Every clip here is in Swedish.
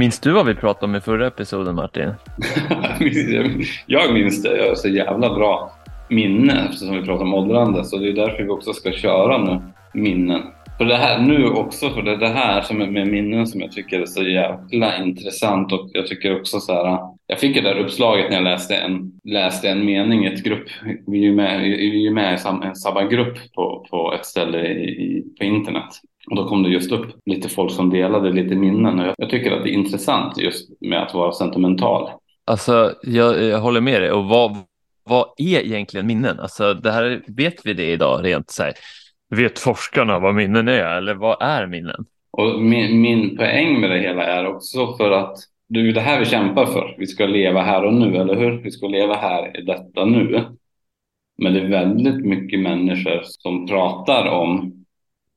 Minns du vad vi pratade om i förra episoden Martin? jag minns det. Jag har så jävla bra minne eftersom vi pratar om åldrande. Så det är därför vi också ska köra nu, minnen. För det här nu också, för det är det här som är med minnen som jag tycker är så jävla intressant och jag tycker också så här. Jag fick det där uppslaget när jag läste en, läste en mening i ett grupp. Vi är ju med, vi är med i en samma grupp på, på ett ställe i, på internet. Och då kom det just upp lite folk som delade lite minnen och jag, jag tycker att det är intressant just med att vara sentimental. Alltså, jag, jag håller med dig. Och vad, vad är egentligen minnen? Alltså, det här, vet vi det idag rent så här? Vet forskarna vad minnen är eller vad är minnen? Och min, min poäng med det hela är också för att det är det här vi kämpar för. Vi ska leva här och nu, eller hur? Vi ska leva här i detta nu. Men det är väldigt mycket människor som pratar om,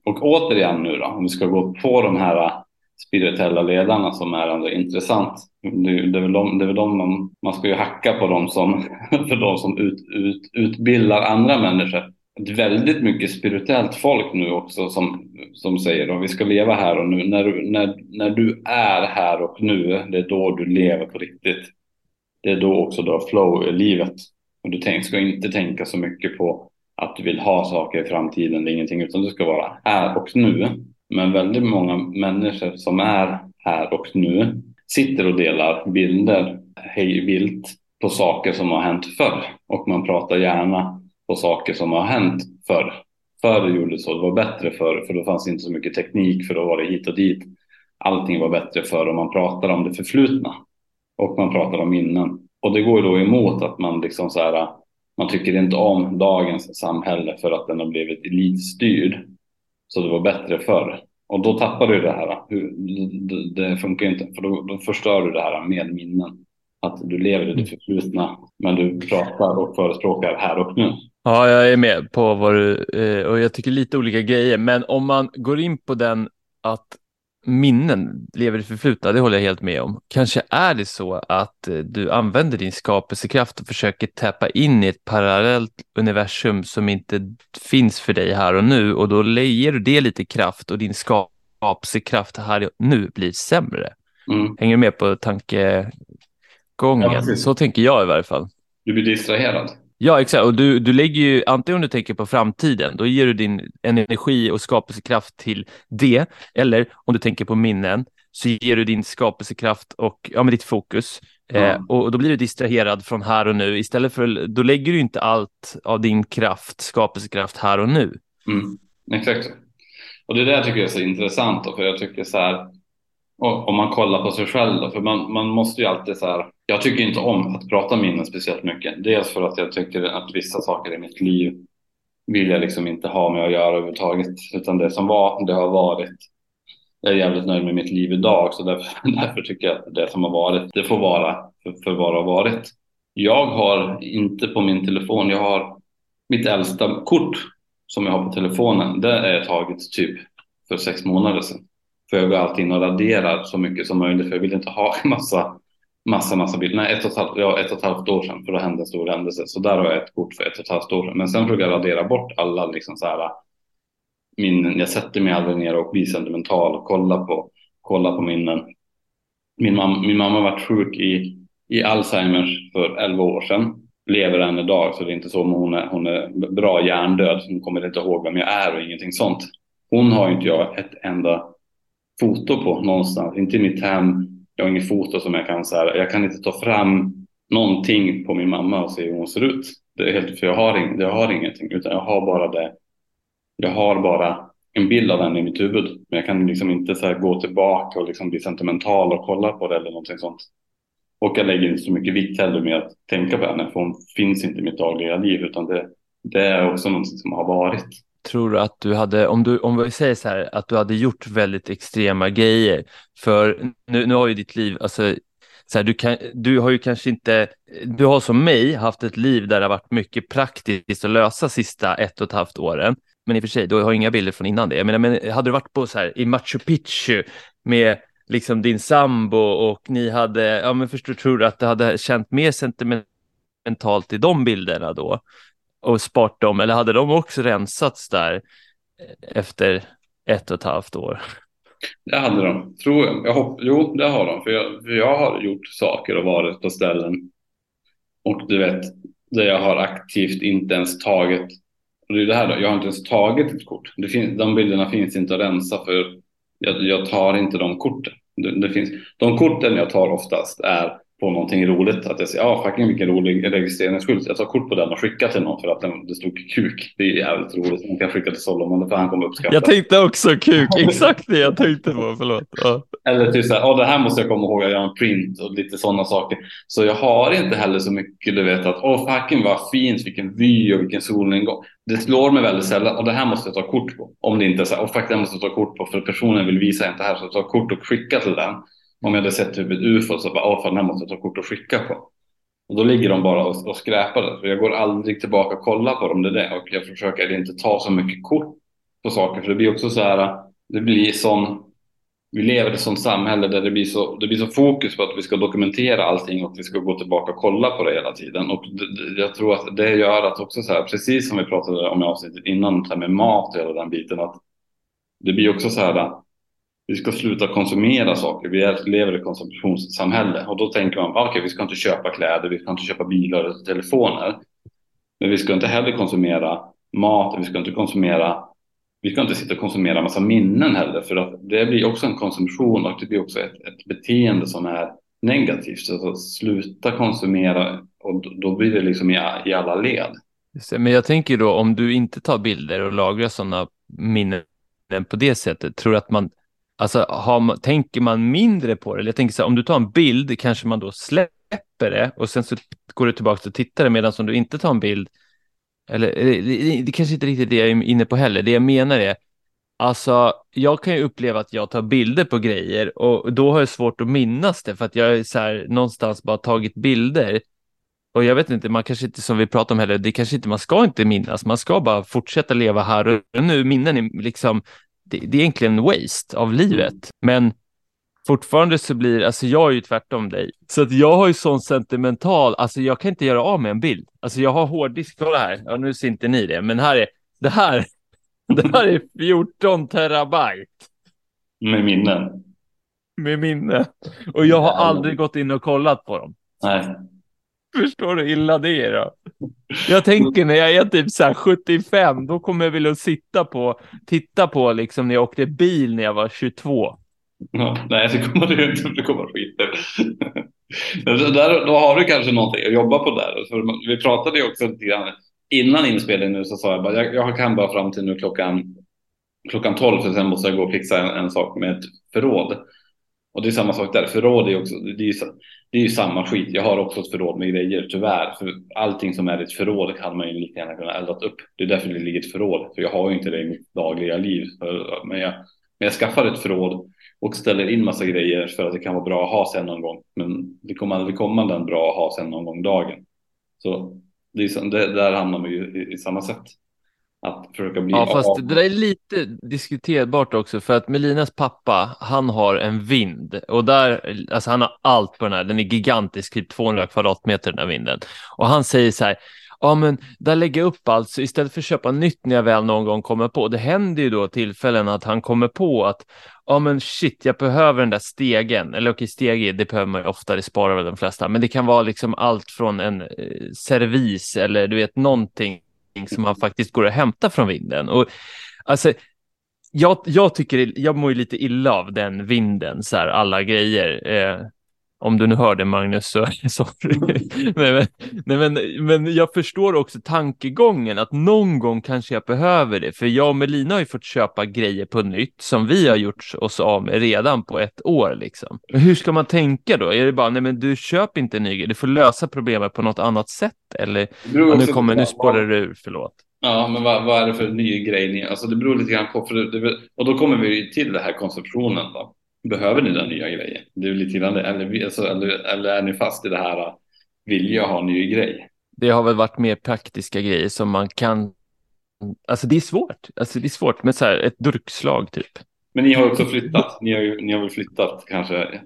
och återigen nu då, om vi ska gå på de här äh, spirituella ledarna som är ändå intressant. Det, är väl de, det är väl de man, man ska ju hacka på dem som, för de som ut, ut, utbildar andra människor Det är väldigt mycket spirituellt folk nu också som, som säger att vi ska leva här och nu. När du, när, när du är här och nu, det är då du lever på riktigt. Det är då också du har flow i livet. Och du tänk, ska inte tänka så mycket på att du vill ha saker i framtiden eller ingenting, utan du ska vara här och nu. Men väldigt många människor som är här och nu sitter och delar bilder hej vilt på saker som har hänt förr. Och man pratar gärna på saker som har hänt förr. Förr gjorde så, det var bättre förr, för då fanns inte så mycket teknik, för då var det hit och dit. Allting var bättre förr och man pratar om det förflutna och man pratar om minnen. Och det går ju då emot att man liksom så här, man tycker inte om dagens samhälle för att den har blivit elitstyrd. Så det var bättre förr. Och då tappar du det här. Det funkar inte, för då, då förstör du det här med minnen. Att du lever i det förflutna, men du pratar och förespråkar här och nu. Ja, jag är med på vad du, eh, och jag tycker lite olika grejer, men om man går in på den att minnen lever i förflutna, det håller jag helt med om. Kanske är det så att eh, du använder din skapelsekraft och försöker täppa in i ett parallellt universum som inte finns för dig här och nu och då ger du det lite kraft och din skapelsekraft här och nu blir sämre. Mm. Hänger du med på tankegången? Ja, så tänker jag i varje fall. Du blir distraherad. Ja, exakt. Och du, du lägger ju, antingen om du tänker på framtiden, då ger du din energi och skapelsekraft till det. Eller om du tänker på minnen, så ger du din skapelsekraft och ja, med ditt fokus. Mm. Eh, och, då blir du distraherad från här och nu. Istället för, då lägger du inte allt av din kraft, skapelsekraft här och nu. Mm. Exakt. Och det är det jag tycker är så intressant. Då, för jag tycker så här, om man kollar på sig själv då, för man, man måste ju alltid så här. Jag tycker inte om att prata minnen speciellt mycket. Dels för att jag tycker att vissa saker i mitt liv vill jag liksom inte ha med att göra överhuvudtaget. Utan det som var, det har varit. Jag är jävligt nöjd med mitt liv idag, så därför, därför tycker jag att det som har varit, det får vara för, för vad det har varit. Jag har inte på min telefon, jag har mitt äldsta kort som jag har på telefonen. Det är taget typ för sex månader sedan. För jag går alltid in och raderar så mycket som möjligt för jag vill inte ha en massa, massa, massa bilder. Nej, ett och, ett halvt, ja, ett och ett halvt år sedan för då hände en stor händelse. Så där har jag ett kort för ett och ett halvt år sedan. Men sen försöker jag radera bort alla liksom så här minnen. Jag sätter mig aldrig ner och blir sentimental och kollar på, kollar på minnen. Min, mam min mamma var sjuk i, i Alzheimers för 11 år sedan. Lever än idag så det är inte så, men hon är, hon är bra hjärndöd. Hon kommer inte ihåg vem jag är och ingenting sånt. Hon har inte jag ett enda foto på någonstans, inte i mitt hem. Jag har inget foto som jag kan så här, jag kan inte ta fram någonting på min mamma och se hur hon ser ut. Det är helt, för jag har, ing, jag har ingenting, utan jag har bara det. Jag har bara en bild av henne i mitt huvud, men jag kan liksom inte så gå tillbaka och liksom bli sentimental och kolla på det eller någonting sånt. Och jag lägger inte så mycket vikt heller med att tänka på henne, för hon finns inte i mitt dagliga liv, utan det, det är också någonting som har varit tror du att du hade, om, du, om vi säger så här, att du hade gjort väldigt extrema grejer, för nu, nu har ju ditt liv, alltså, så här, du, kan, du har ju kanske inte, du har som mig haft ett liv där det har varit mycket praktiskt att lösa sista ett och ett halvt åren. Men i och för sig, du har inga bilder från innan det. Jag menar, men hade du varit på så här i Machu Picchu med liksom din sambo och ni hade, ja men förstår, tror du att du hade känt mer sentimentalt i de bilderna då? Och sparat dem, eller hade de också rensats där efter ett och ett halvt år? Det hade de, tror jag. jag hopp, jo, det har de. För jag, för jag har gjort saker och varit på ställen. Och du vet, där jag har aktivt inte ens tagit. Och det är det här då, jag har inte ens tagit ett kort. Det finns, de bilderna finns inte att rensa för jag, jag tar inte de korten. Det, det, finns, de korten jag tar oftast är på någonting roligt. Att jag säger, ja fucking vilken rolig registreringsskylt. Jag tar kort på den och skickar till någon för att den, det stod kuk. Det är jävligt roligt. Man kan skicka till Solomon för han kommer uppskatta. Jag tänkte också kuk, exakt det jag tänkte på, förlåt. Ja. Eller typ så här, oh, det här måste jag komma ihåg, jag gör en print och lite sådana saker. Så jag har inte heller så mycket, du vet att, åh fucking vad fint, vilken vy och vilken solnedgång. Det slår mig väldigt sällan och det här måste jag ta kort på. Om det inte är så här, oh, fuck, det måste jag ta kort på för personen vill visa inte här så tar kort och skicka till den. Om jag hade sett typ ett ufo så bara, åh fan, den här måste jag ta kort och skicka på. Och då ligger de bara och, och skräpar där. För jag går aldrig tillbaka och kollar på dem, det är det. Och jag försöker inte ta så mycket kort på saker. För det blir också så här, det blir sån, vi lever i ett sånt samhälle där det blir så, det blir så fokus på att vi ska dokumentera allting och vi ska gå tillbaka och kolla på det hela tiden. Och det, jag tror att det gör att också så här, precis som vi pratade om i avsnittet innan, det här med mat och hela den biten, att det blir också så här, vi ska sluta konsumera saker. Vi lever i ett konsumtionssamhälle och då tänker man, ah, okej, okay, vi ska inte köpa kläder, vi ska inte köpa bilar och telefoner. Men vi ska inte heller konsumera mat, vi ska inte konsumera, vi ska inte sitta och konsumera massa minnen heller, för att det blir också en konsumtion och det blir också ett, ett beteende som är negativt. Så att sluta konsumera och då blir det liksom i, i alla led. Men jag tänker då om du inte tar bilder och lagrar sådana minnen på det sättet, tror du att man Alltså, har, tänker man mindre på det? Eller jag tänker så här, om du tar en bild kanske man då släpper det och sen så går du tillbaka och tittar medan om du inte tar en bild, eller det, det, det kanske inte riktigt det jag är inne på heller. Det jag menar är, alltså, jag kan ju uppleva att jag tar bilder på grejer och då har jag svårt att minnas det för att jag är så här någonstans bara tagit bilder. Och jag vet inte, man kanske inte som vi pratade om heller, det kanske inte, man ska inte minnas, man ska bara fortsätta leva här och nu. Minnen är liksom, det, det är egentligen en waste av livet. Mm. Men fortfarande så blir, alltså jag är ju tvärtom dig. Så att jag har ju sån sentimental, alltså jag kan inte göra av med en bild. Alltså jag har hårddisk, kolla här, ja nu ser inte ni det, men här är, det här, det här är 14 terabyte. Med minnen. Med minne. Och jag har aldrig gått in och kollat på dem. Nej. Förstår du hur illa det är då? Jag tänker när jag är typ så här 75, då kommer jag vilja sitta på, titta på liksom när jag åkte bil när jag var 22. Ja, nej, det kommer du inte, det kommer skita där, Då har du kanske någonting att jobba på där. För vi pratade ju också lite grann innan inspelningen nu så sa jag bara, jag, jag kan bara fram till nu klockan, klockan 12 för sen måste jag gå och fixa en, en sak med ett förråd. Och det är samma sak där, förråd är också, det är, ju, det är ju samma skit. Jag har också ett förråd med grejer, tyvärr. För allting som är ett förråd kan man ju lika gärna kunna eldat upp. Det är därför det ligger ett förråd, för jag har ju inte det i mitt dagliga liv. Men jag, men jag skaffar ett förråd och ställer in massa grejer för att det kan vara bra att ha sen någon gång. Men det kommer aldrig komma den bra att ha sen någon gång dagen. Så det är, där hamnar man ju i, i samma sätt att försöka bli Ja, fast av. det där är lite diskuterbart också för att Melinas pappa, han har en vind och där, alltså han har allt på den här, den är gigantisk, typ 200 kvadratmeter den här vinden. Och han säger så här, ja men där lägger jag upp allt, så istället för att köpa nytt när jag väl någon gång kommer på, det händer ju då tillfällen att han kommer på att ja men shit, jag behöver den där stegen, eller okej, steg det behöver man ju ofta, det sparar väl de flesta, men det kan vara liksom allt från en eh, servis eller du vet någonting som man faktiskt går att hämta från vinden. Och alltså, jag, jag tycker, jag mår ju lite illa av den vinden, så här, alla grejer. Eh, om du nu hör det Magnus, så sorry. nej, men, nej, men, men jag förstår också tankegången att någon gång kanske jag behöver det. För jag och Melina har ju fått köpa grejer på nytt som vi har gjort oss av med redan på ett år. Liksom. Hur ska man tänka då? Är det bara, nej men du köp inte en ny grej, du får lösa problemet på något annat sätt? Eller, ja, nu kommer, nu spårar du ur, förlåt. Ja, men vad, vad, är det för ny grej? Alltså det beror lite grann på, för det, och då kommer vi till det här konceptionen. Då behöver ni den nya grejen? Det är lite grann eller, alltså, eller, eller är ni fast i det här, vill jag ha en ny grej? Det har väl varit mer praktiska grejer som man kan, alltså det är svårt, alltså det är svårt med så här ett durkslag typ. Men ni har också flyttat, ni har, ju, ni har väl flyttat kanske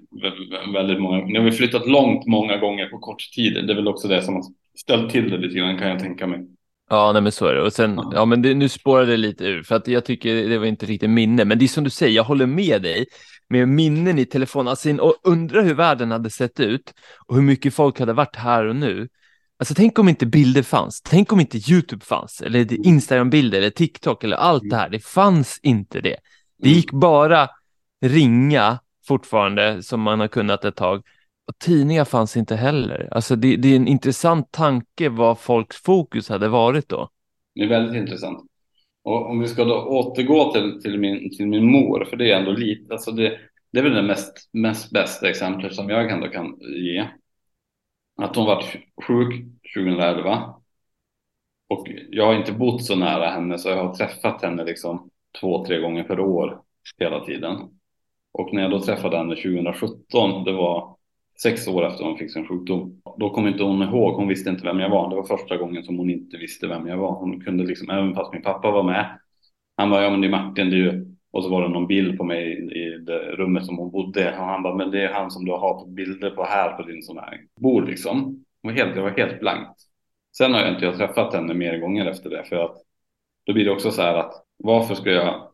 väldigt många, ni har väl flyttat långt många gånger på kort tid. Det är väl också det som har ställt till det lite grann kan jag tänka mig. Ja, nej, men så är det. Och sen, ja, ja men det, nu spårade det lite ur, för att jag tycker det var inte riktigt minne. Men det är som du säger, jag håller med dig med minnen i telefonen. Alltså, och undrar hur världen hade sett ut och hur mycket folk hade varit här och nu. Alltså tänk om inte bilder fanns. Tänk om inte YouTube fanns eller mm. Instagram-bilder eller TikTok eller allt det här. Det fanns inte det. Det gick bara ringa fortfarande som man har kunnat ett tag. Och tidningar fanns inte heller. Alltså det, det är en intressant tanke vad folks fokus hade varit då. Det är väldigt intressant. Och om vi ska då återgå till, till, min, till min mor, för det är ändå lite, alltså det, det är väl det mest, mest bästa exemplet som jag ändå kan ge. Att hon var sjuk 2011 och jag har inte bott så nära henne så jag har träffat henne liksom två, tre gånger per år hela tiden. Och när jag då träffade henne 2017, det var sex år efter hon fick sin sjukdom. Då kom inte hon ihåg, hon visste inte vem jag var. Det var första gången som hon inte visste vem jag var. Hon kunde liksom, även fast min pappa var med. Han bara, ja men det är Martin, det är ju... Och så var det någon bild på mig i det rummet som hon bodde. Och han bara, men det är han som du har bilder på här på din sån här bord liksom. Det var helt, det var helt blankt. Sen har jag inte jag träffat henne mer gånger efter det för att då blir det också så här att varför ska jag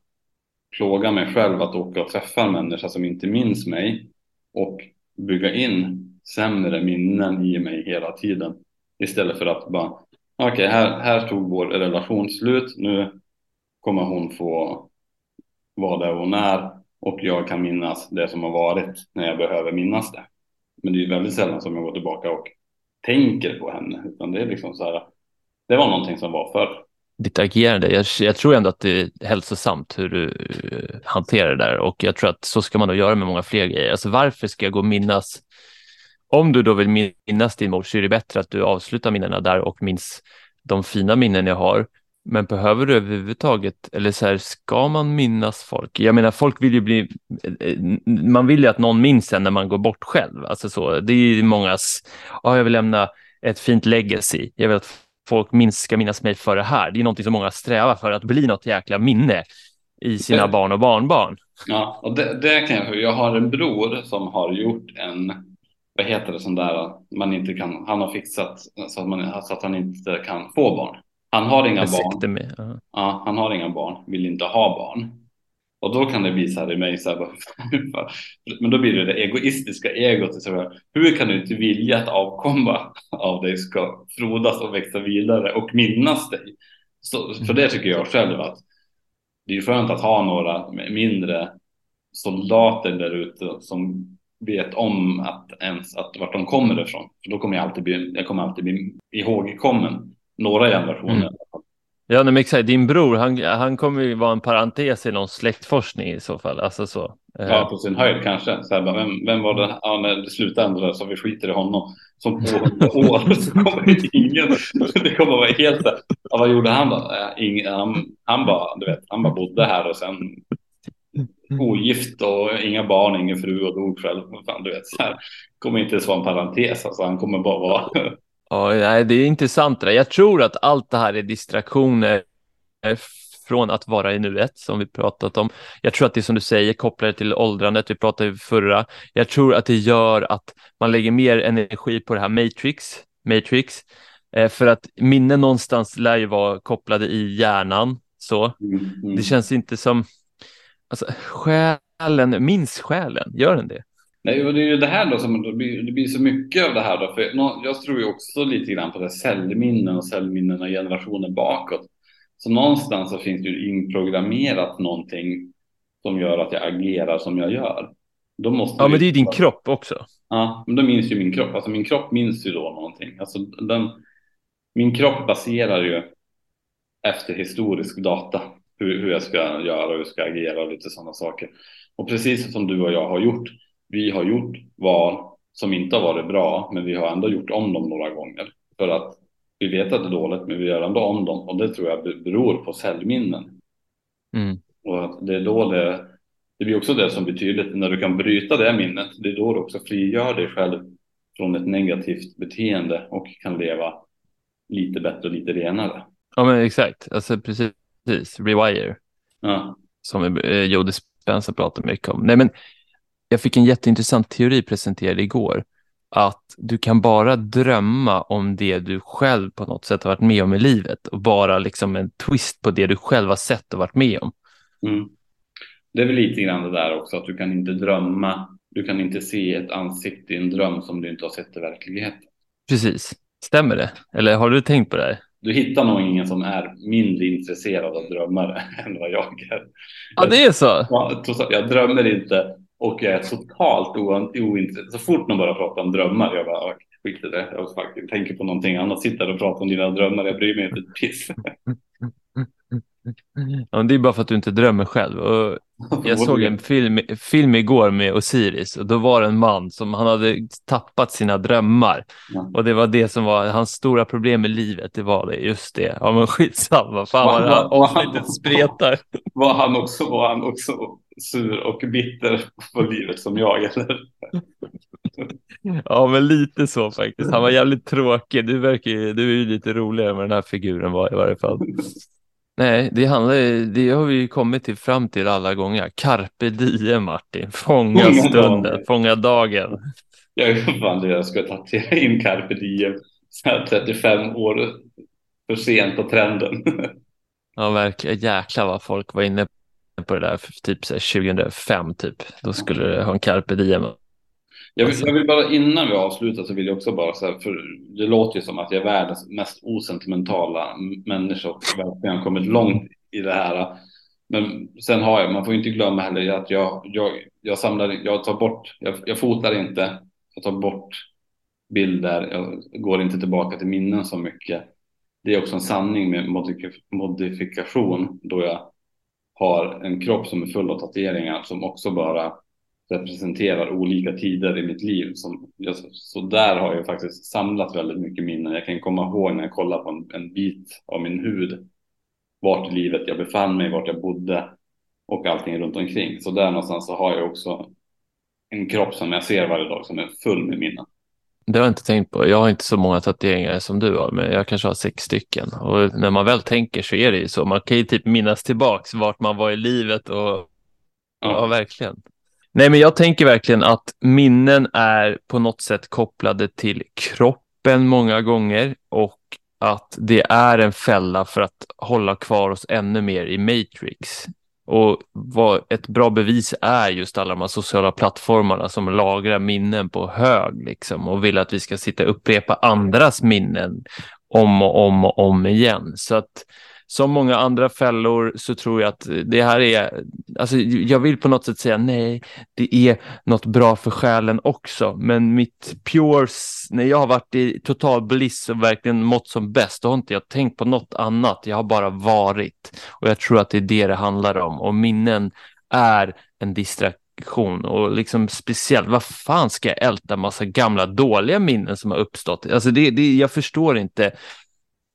plåga mig själv att åka och träffa en människa som inte minns mig och bygga in sämre minnen i mig hela tiden istället för att bara okej, okay, här, här tog vår relation slut. Nu kommer hon få vara där hon är och jag kan minnas det som har varit när jag behöver minnas det. Men det är väldigt sällan som jag går tillbaka och tänker på henne, utan det är liksom så här. Det var någonting som var förr ditt agerande. Jag, jag, tror ändå att det är hälsosamt hur du eh, hanterar det där och jag tror att så ska man nog göra med många fler grejer. Alltså varför ska jag gå och minnas? Om du då vill minnas din mor så är det bättre att du avslutar minnena där och minns de fina minnen jag har. Men behöver du överhuvudtaget, eller så här, ska man minnas folk? Jag menar, folk vill ju bli, eh, eh, man vill ju att någon minns en när man går bort själv. Alltså så, det är mångas, ja, jag vill lämna ett fint legacy. Jag vill att folk minst ska minnas mig för det här. Det är någonting som många strävar för, att bli något jäkla minne i sina det, barn och barnbarn. Ja, och det, det kan jag, jag har en bror som har gjort en, vad heter det, sån där, man inte kan, han har fixat så att, man, så att han inte kan få barn. Han har inga barn. Med, uh. Ja, han har inga barn, vill inte ha barn. Och då kan det bli så här i mig, så här, men då blir det det egoistiska egot. Så här, hur kan du inte vilja att avkomma av dig ska frodas och växa vidare och minnas dig? Så, för det tycker jag själv att det är skönt att ha några mindre soldater där ute som vet om att ens att vart de kommer ifrån. För då kommer jag alltid bli, jag kommer alltid bli ihågkommen några generationer. Mm. Ja, men exakt. Din bror, han, han kommer ju vara en parentes i någon släktforskning i så fall. Alltså så. Eh. Ja, på sin höjd kanske. Så här, vem, vem var det? Ja, när det slutade ändå så vi skiter i honom. Som på år så kommer det ingen. Det kommer vara helt. så Ja, vad gjorde han då? Eh, ingen, han, han, bara, du vet, han bara bodde här och sen ogift och inga barn, ingen fru och dog själv. Fan, du vet, så här, kommer inte ens vara en parentes. Alltså, han kommer bara vara Ja, det är intressant. Det Jag tror att allt det här är distraktioner från att vara i nuet som vi pratat om. Jag tror att det som du säger kopplar till åldrandet, vi pratade förra. Jag tror att det gör att man lägger mer energi på det här Matrix, Matrix, eh, för att minnen någonstans lär ju vara kopplade i hjärnan. Så mm, mm. det känns inte som, alltså själen, minns själen, gör den det? Nej, och det är ju det här då som det blir, det blir så mycket av det här då. För jag tror ju också lite grann på det cellminnen och cellminnen generationer bakåt. Så någonstans så finns det ju inprogrammerat någonting som gör att jag agerar som jag gör. Ja, men det är ju din kropp också. Ja, men då minns ju min kropp. Alltså min kropp minns ju då någonting. Alltså den, min kropp baserar ju efter historisk data hur, hur jag ska göra, hur jag ska agera och lite sådana saker. Och precis som du och jag har gjort vi har gjort val som inte har varit bra, men vi har ändå gjort om dem några gånger för att vi vet att det är dåligt, men vi gör ändå om dem och det tror jag beror på cellminnen. Mm. Och att det är då det, det blir också det som blir tydligt när du kan bryta det minnet. Det är då du också frigör dig själv från ett negativt beteende och kan leva lite bättre och lite renare. Ja, men exakt. Alltså precis. Rewire. Ja. Som eh, Joe Dispenza pratar mycket om. Nej, men jag fick en jätteintressant teori presenterad igår. att du kan bara drömma om det du själv på något sätt har varit med om i livet och bara liksom en twist på det du själv har sett och varit med om. Mm. Det är väl lite grann det där också att du kan inte drömma. Du kan inte se ett ansikte i en dröm som du inte har sett i verkligheten. Precis. Stämmer det? Eller har du tänkt på det här? Du hittar nog ingen som är mindre intresserad av drömmare än vad jag är. Ja, det är så. Jag drömmer inte och jag är totalt ointresserad. Så fort någon börjar prata om drömmar, jag bara skit i det. Jag faktiskt tänker på någonting annat, sitter och pratar om dina drömmar. Jag bryr mig inte ett piss. Mm, mm, mm, Ja, det är bara för att du inte drömmer själv. Och jag såg en film, film igår med Osiris och då var det en man som han hade tappat sina drömmar. Ja. Och det var det som var hans stora problem med livet. Det var det, just det. Ja men skitsamma, fan vad här avsnittet spretar. Var han, också, var han också sur och bitter på livet som jag eller? Ja men lite så faktiskt. Han var jävligt tråkig. Du verkar du är ju lite roligare med den här figuren var i varje fall. Nej, det handlar det har vi kommit till fram till alla gånger. Carpe diem Martin, fånga stunden, fånga dagen. Jag fan det jag ska tatuera in carpe diem så här 35 år för sent på trenden. Ja, verkligen. Jäklar vad folk var inne på det där för typ så 2005 typ. Då skulle det ha en carpe diem. Jag vill, jag vill, bara innan vi avslutar så vill jag också bara säga, för det låter ju som att jag är världens mest osentimentala människa och verkligen kommit långt i det här. Men sen har jag, man får inte glömma heller att jag, jag, jag samlar, jag tar bort, jag, jag fotar inte, jag tar bort bilder, jag går inte tillbaka till minnen så mycket. Det är också en sanning med modifikation då jag har en kropp som är full av tatueringar som också bara representerar olika tider i mitt liv. Som, så där har jag faktiskt samlat väldigt mycket minnen. Jag kan komma ihåg när jag kollar på en, en bit av min hud, vart i livet jag befann mig, vart jag bodde och allting runt omkring. Så där någonstans så har jag också en kropp som jag ser varje dag som är full med minnen. Det har jag inte tänkt på. Jag har inte så många tatueringar som du har, men jag kanske har sex stycken. Och när man väl tänker så är det ju så. Man kan ju typ minnas tillbaks vart man var i livet och ja, ja verkligen. Nej, men jag tänker verkligen att minnen är på något sätt kopplade till kroppen många gånger och att det är en fälla för att hålla kvar oss ännu mer i Matrix. Och vad ett bra bevis är just alla de här sociala plattformarna som lagrar minnen på hög liksom och vill att vi ska sitta och upprepa andras minnen om och om och om igen. Så att som många andra fällor så tror jag att det här är, alltså jag vill på något sätt säga nej, det är något bra för själen också, men mitt pure, när jag har varit i total bliss och verkligen mått som bäst, då har inte jag tänkt på något annat, jag har bara varit. Och jag tror att det är det det handlar om. Och minnen är en distraktion. Och liksom speciellt, vad fan ska jag älta massa gamla dåliga minnen som har uppstått? Alltså det, det, jag förstår inte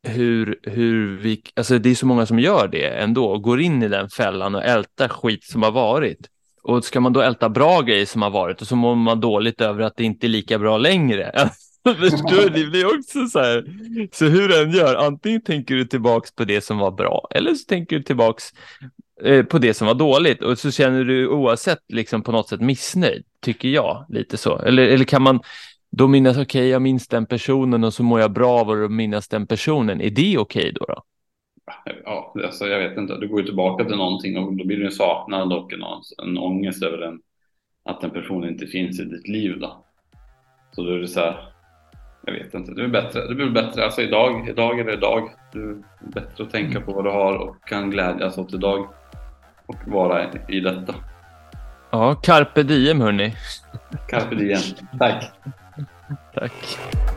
hur, hur vi, alltså det är så många som gör det ändå, går in i den fällan och ältar skit som har varit. Och ska man då älta bra grejer som har varit och så mår man dåligt över att det inte är lika bra längre. Förstår du? Det också så här. Så hur den gör, antingen tänker du tillbaks på det som var bra eller så tänker du tillbaks eh, på det som var dåligt och så känner du oavsett liksom på något sätt missnöjd, tycker jag, lite så. Eller, eller kan man, då minnas, okej, okay, jag minns den personen och så mår jag bra av att minnas den personen. Är det okej okay då, då? Ja, alltså jag vet inte. Du går ju tillbaka till någonting och då blir det en saknad och en, en ångest över den, att den personen inte finns i ditt liv då. Så då är det så här, jag vet inte, det blir bättre. Det blir bättre, alltså idag, idag är det idag. Det är bättre att tänka på vad du har och kan glädjas åt idag och vara i detta. Ja, carpe diem hörni. Carpe diem. Tack. Tack.